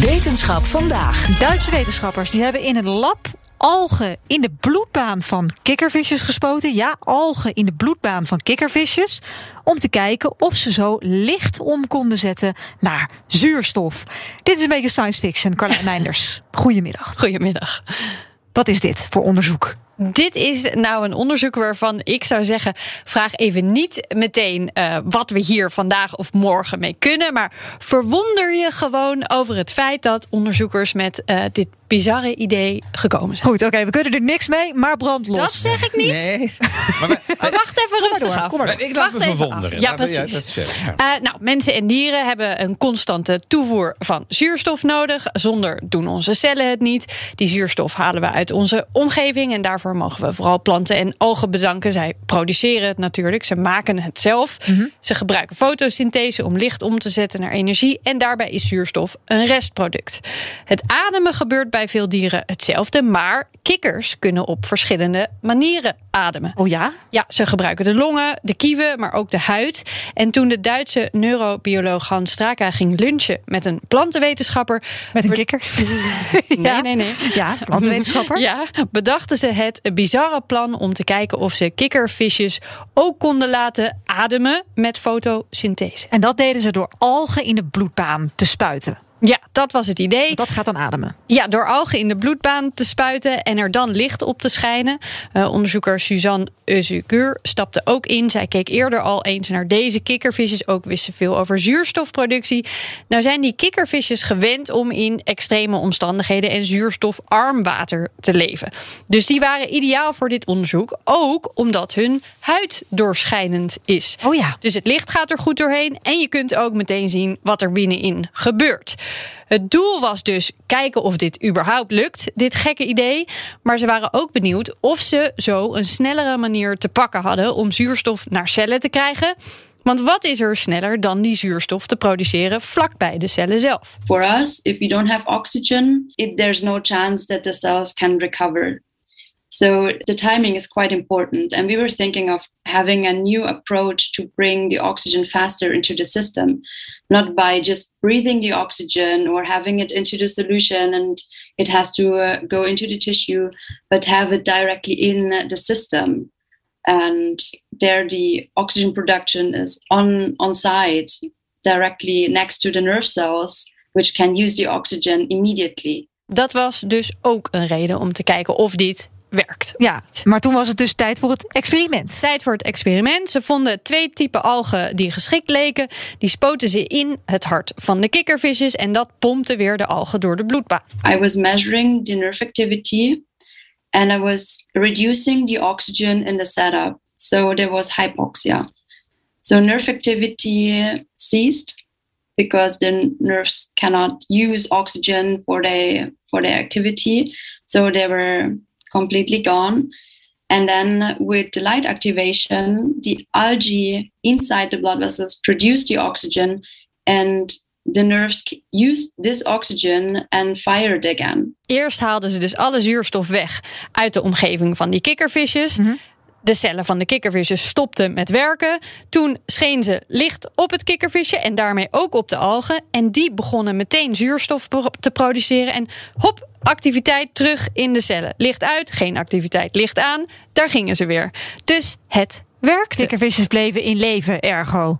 Wetenschap vandaag. Duitse wetenschappers die hebben in een lab algen in de bloedbaan van kikkervisjes gespoten. Ja, algen in de bloedbaan van kikkervisjes. Om te kijken of ze zo licht om konden zetten naar zuurstof. Dit is een beetje science fiction. Carlijn Meinders, goedemiddag. Goedemiddag. Wat is dit voor onderzoek? Dit is nou een onderzoek waarvan ik zou zeggen: vraag even niet meteen uh, wat we hier vandaag of morgen mee kunnen. Maar verwonder je gewoon over het feit dat onderzoekers met uh, dit bizarre idee gekomen zijn. Goed, oké, okay, we kunnen er niks mee, maar brandlos. Dat zeg ik niet. Nee. Maar, we, maar wacht even rustig af. Kom maar ik laat me verwonderen. Ja, precies. Ja, uh, nou, mensen en dieren hebben een constante toevoer van zuurstof nodig. Zonder doen onze cellen het niet. Die zuurstof halen we uit onze omgeving en daarvoor mogen we vooral planten en algen bedanken. Zij produceren het natuurlijk, ze maken het zelf. Mm -hmm. Ze gebruiken fotosynthese om licht om te zetten naar energie en daarbij is zuurstof een restproduct. Het ademen gebeurt bij veel dieren hetzelfde, maar kikkers kunnen op verschillende manieren ademen. Oh ja? Ja, ze gebruiken de longen, de kieven, maar ook de huid. En toen de Duitse neurobioloog Hans Straka ging lunchen met een plantenwetenschapper. Met een kikker? nee, nee, nee. Ja, plantenwetenschapper. Ja, bedachten ze het bizarre plan om te kijken of ze kikkervisjes ook konden laten ademen met fotosynthese. En dat deden ze door algen in de bloedbaan te spuiten. Ja, dat was het idee. Dat gaat dan ademen. Ja, door algen in de bloedbaan te spuiten en er dan licht op te schijnen. Uh, onderzoeker Suzanne Euzugur stapte ook in. Zij keek eerder al eens naar deze kikkervisjes. Ook wist ze veel over zuurstofproductie. Nou zijn die kikkervisjes gewend om in extreme omstandigheden en zuurstofarm water te leven. Dus die waren ideaal voor dit onderzoek. Ook omdat hun huid doorschijnend is. Oh ja. Dus het licht gaat er goed doorheen. En je kunt ook meteen zien wat er binnenin gebeurt. Het doel was dus kijken of dit überhaupt lukt, dit gekke idee. Maar ze waren ook benieuwd of ze zo een snellere manier te pakken hadden om zuurstof naar cellen te krijgen. Want wat is er sneller dan die zuurstof te produceren vlakbij de cellen zelf? For us, if we don't have oxygen, it, there's no chance that the cells can recover. So the timing is quite important. And we were thinking of having a new approach to bring the oxygen faster into the system, not by just breathing the oxygen or having it into the solution and it has to uh, go into the tissue, but have it directly in the system. And there, the oxygen production is on, on site, directly next to the nerve cells, which can use the oxygen immediately. Dat was dus ook een reden om te kijken of dit werkt. Ja, maar toen was het dus tijd voor het experiment. Tijd voor het experiment. Ze vonden twee typen algen die geschikt leken. Die spoten ze in het hart van de kikkervisjes en dat pompte weer de algen door de bloedbaan. I was measuring the nerve activity and I was reducing the oxygen in the setup. So there was hypoxia. So nerve activity ceased because the nerves cannot use oxygen for their for their activity. So they were completely gone. And then with the light activation, the algae inside the blood vessels produce the oxygen and the nerves used this oxygen and fired again. Eerst haalden ze dus alle zuurstof weg uit de omgeving van die kikkervisjes. Mm -hmm. De cellen van de kikkervisjes stopten met werken. Toen scheen ze licht op het kikkervisje en daarmee ook op de algen. En die begonnen meteen zuurstof te produceren. En hop, activiteit terug in de cellen. Licht uit, geen activiteit. Licht aan, daar gingen ze weer. Dus het werkte. Kikkervisjes bleven in leven, ergo.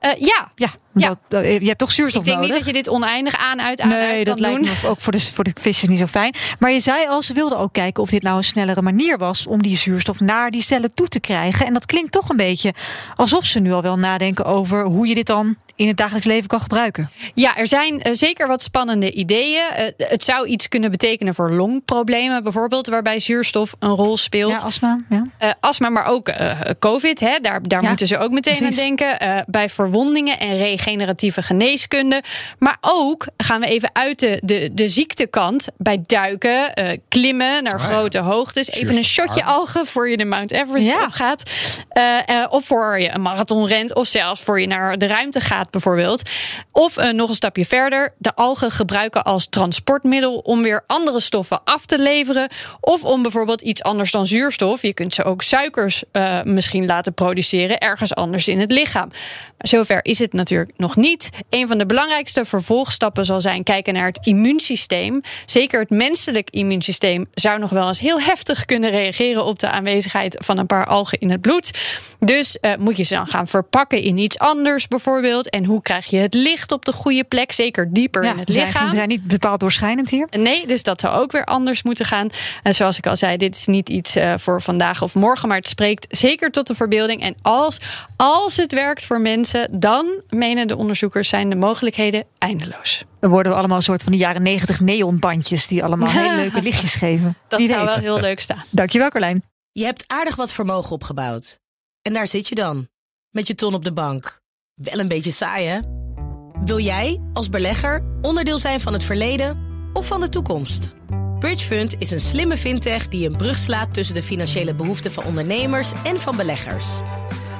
Uh, ja. Ja, ja. Dat, je hebt toch zuurstof nodig? Ik denk nodig? niet dat je dit oneindig aan, uit, aan, nee, uit dat lijkt me ook voor de, voor de visjes niet zo fijn. Maar je zei al, ze wilden ook kijken of dit nou een snellere manier was... om die zuurstof naar die cellen toe te krijgen. En dat klinkt toch een beetje alsof ze nu al wel nadenken over... hoe je dit dan in het dagelijks leven kan gebruiken. Ja, er zijn uh, zeker wat spannende ideeën. Uh, het zou iets kunnen betekenen voor longproblemen, bijvoorbeeld, waarbij zuurstof een rol speelt. Ja, astma. Ja. Uh, astma, maar ook COVID. Hè, daar daar ja, moeten ze ook meteen precies. aan denken. bij verwondingen en regeneratieve geneeskunde. Maar ook gaan we even uit de, de, de ziektekant bij duiken, klimmen naar oh, grote hoogtes. Even een shotje algen voor je de Mount Everest ja. opgaat. of voor je een marathon rent, of zelfs voor je naar de ruimte gaat, bijvoorbeeld. Of uh, nog een stapje verder, de algen gebruiken als transportmiddel om weer andere stoffen af te leveren. Of om bijvoorbeeld iets anders dan zuurstof. Je kunt ze ook suikers uh, misschien laten produceren ergens anders in het lichaam. Maar zover is het natuurlijk nog niet. Een van de belangrijkste vervolgstappen zal zijn kijken naar het immuunsysteem. Zeker het menselijk immuunsysteem zou nog wel eens heel heftig kunnen reageren op de aanwezigheid van een paar algen in het bloed. Dus uh, moet je ze dan gaan verpakken in iets anders bijvoorbeeld. En hoe krijg je het licht op de goede plek, zeker dieper in het lichaam? We zijn niet bepaald doorschijnend hier. Nee, dus dat zou ook weer anders moeten gaan. En zoals ik al zei, dit is niet iets uh, voor vandaag of morgen, maar het spreekt zeker tot de verbeelding. En als, als het werkt voor mensen, dan menen de onderzoekers zijn de mogelijkheden eindeloos. Dan worden we allemaal een soort van de jaren negentig neonbandjes die allemaal heel leuke lichtjes geven. Dat Die zou weet. wel heel leuk staan. Dankjewel, Carlijn. Je hebt aardig wat vermogen opgebouwd. En daar zit je dan, met je ton op de bank. Wel een beetje saai, hè? Wil jij, als belegger, onderdeel zijn van het verleden of van de toekomst? Bridgefund is een slimme fintech die een brug slaat tussen de financiële behoeften van ondernemers en van beleggers.